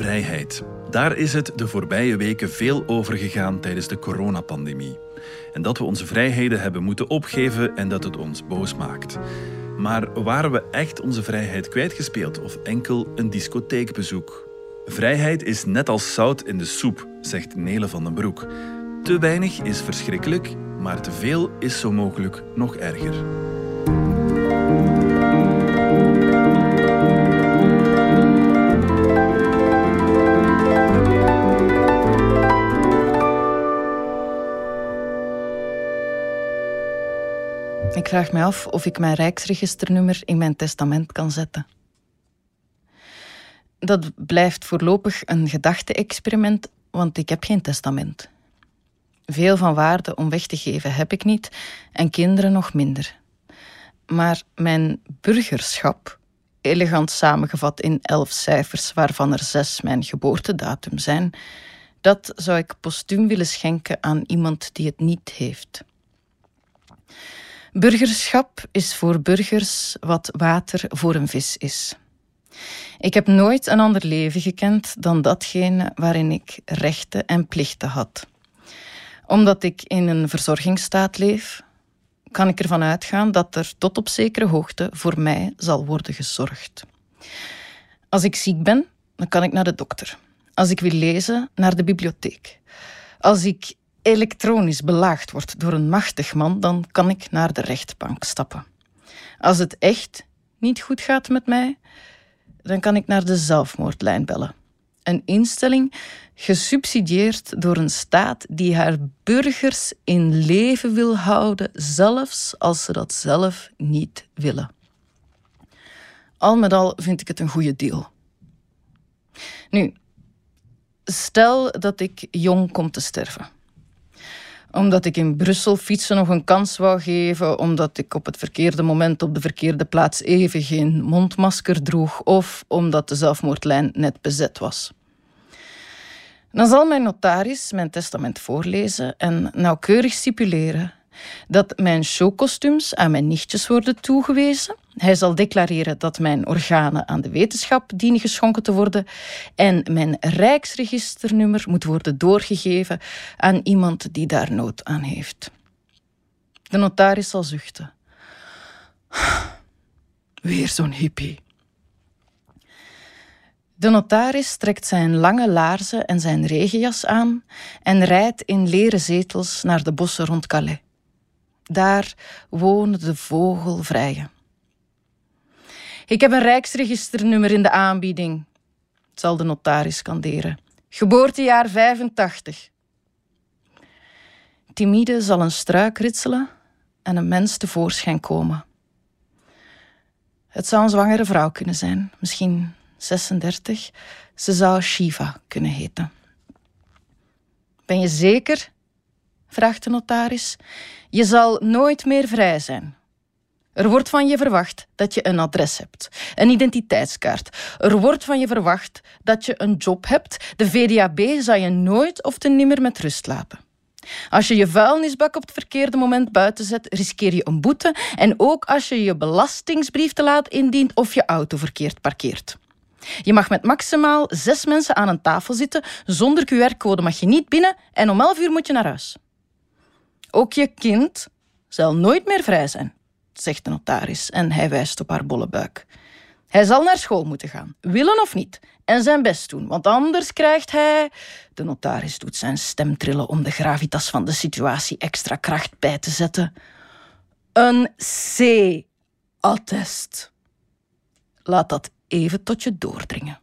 vrijheid. Daar is het de voorbije weken veel over gegaan tijdens de coronapandemie. En dat we onze vrijheden hebben moeten opgeven en dat het ons boos maakt. Maar waren we echt onze vrijheid kwijtgespeeld of enkel een discotheekbezoek? Vrijheid is net als zout in de soep, zegt Nele van den Broek. Te weinig is verschrikkelijk, maar te veel is zo mogelijk nog erger. Ik vraag me af of ik mijn rijksregisternummer in mijn testament kan zetten. Dat blijft voorlopig een gedachte-experiment, want ik heb geen testament. Veel van waarde om weg te geven heb ik niet en kinderen nog minder. Maar mijn burgerschap, elegant samengevat in elf cijfers, waarvan er zes mijn geboortedatum zijn, dat zou ik postuum willen schenken aan iemand die het niet heeft. Burgerschap is voor burgers wat water voor een vis is. Ik heb nooit een ander leven gekend dan datgene waarin ik rechten en plichten had. Omdat ik in een verzorgingsstaat leef, kan ik ervan uitgaan dat er tot op zekere hoogte voor mij zal worden gezorgd. Als ik ziek ben, dan kan ik naar de dokter. Als ik wil lezen, naar de bibliotheek. Als ik elektronisch belaagd wordt door een machtig man, dan kan ik naar de rechtbank stappen. Als het echt niet goed gaat met mij, dan kan ik naar de zelfmoordlijn bellen. Een instelling gesubsidieerd door een staat die haar burgers in leven wil houden, zelfs als ze dat zelf niet willen. Al met al vind ik het een goede deal. Nu, stel dat ik jong kom te sterven omdat ik in Brussel fietsen nog een kans wou geven, omdat ik op het verkeerde moment op de verkeerde plaats even geen mondmasker droeg, of omdat de zelfmoordlijn net bezet was. Dan zal mijn notaris mijn testament voorlezen en nauwkeurig stipuleren dat mijn showkostuums aan mijn nichtjes worden toegewezen. Hij zal declareren dat mijn organen aan de wetenschap dienen geschonken te worden en mijn rijksregisternummer moet worden doorgegeven aan iemand die daar nood aan heeft. De notaris zal zuchten. Weer zo'n hippie. De notaris trekt zijn lange laarzen en zijn regenjas aan en rijdt in leren zetels naar de bossen rond Calais. Daar wonen de vogelvrije. Ik heb een rijksregisternummer in de aanbieding, zal de notaris skanderen. Geboortejaar 85. Timide zal een struik ritselen en een mens tevoorschijn komen. Het zou een zwangere vrouw kunnen zijn, misschien 36. Ze zou Shiva kunnen heten. Ben je zeker? Vraagt de notaris. Je zal nooit meer vrij zijn. Er wordt van je verwacht dat je een adres hebt, een identiteitskaart. Er wordt van je verwacht dat je een job hebt. De VDAB zal je nooit of te nimmer met rust laten. Als je je vuilnisbak op het verkeerde moment buiten zet, riskeer je een boete. En ook als je je belastingsbrief te laat indient of je auto verkeerd parkeert. Je mag met maximaal zes mensen aan een tafel zitten. Zonder QR-code mag je niet binnen en om elf uur moet je naar huis. Ook je kind zal nooit meer vrij zijn, zegt de notaris en hij wijst op haar bolle buik. Hij zal naar school moeten gaan, willen of niet, en zijn best doen, want anders krijgt hij. De notaris doet zijn stem trillen om de gravitas van de situatie extra kracht bij te zetten. Een C-attest. Laat dat even tot je doordringen.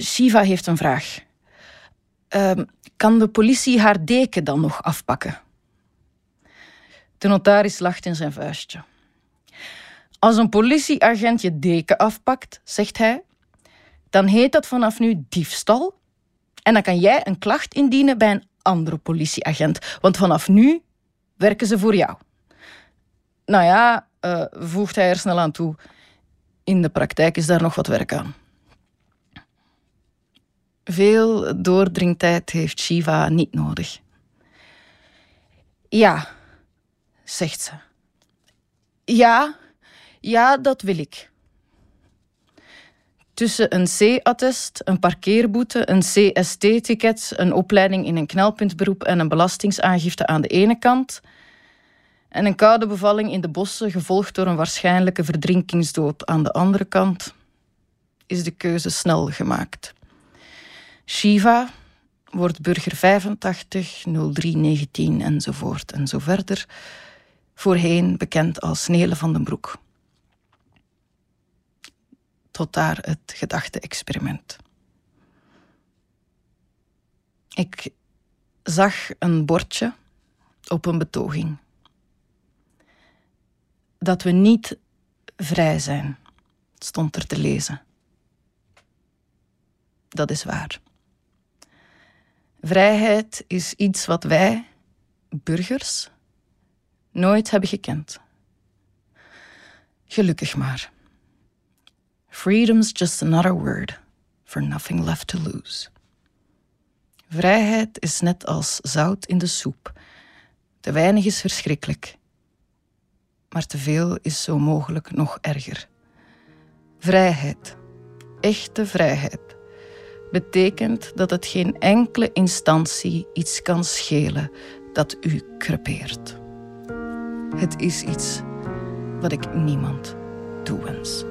Shiva heeft een vraag. Uh, kan de politie haar deken dan nog afpakken? De notaris lacht in zijn vuistje. Als een politieagent je deken afpakt, zegt hij, dan heet dat vanaf nu diefstal. En dan kan jij een klacht indienen bij een andere politieagent, want vanaf nu werken ze voor jou. Nou ja, uh, voegt hij er snel aan toe. In de praktijk is daar nog wat werk aan. Veel doordringtijd heeft Shiva niet nodig. Ja, zegt ze. Ja, ja, dat wil ik. tussen een C-attest, een parkeerboete, een CST-ticket, een opleiding in een knelpuntberoep en een belastingsaangifte aan de ene kant en een koude bevalling in de bossen, gevolgd door een waarschijnlijke verdrinkingsdood aan de andere kant, is de keuze snel gemaakt. Shiva wordt burger 85, 0319 enzovoort en zo verder, voorheen bekend als Nele van den Broek. Tot daar het gedachte-experiment. Ik zag een bordje op een betoging dat we niet vrij zijn, stond er te lezen. Dat is waar. Vrijheid is iets wat wij, burgers, nooit hebben gekend. Gelukkig maar. Freedom's just another word for nothing left to lose. Vrijheid is net als zout in de soep. Te weinig is verschrikkelijk maar te veel is zo mogelijk nog erger. Vrijheid, echte vrijheid, betekent dat het geen enkele instantie iets kan schelen dat u crepeert. Het is iets wat ik niemand toewens.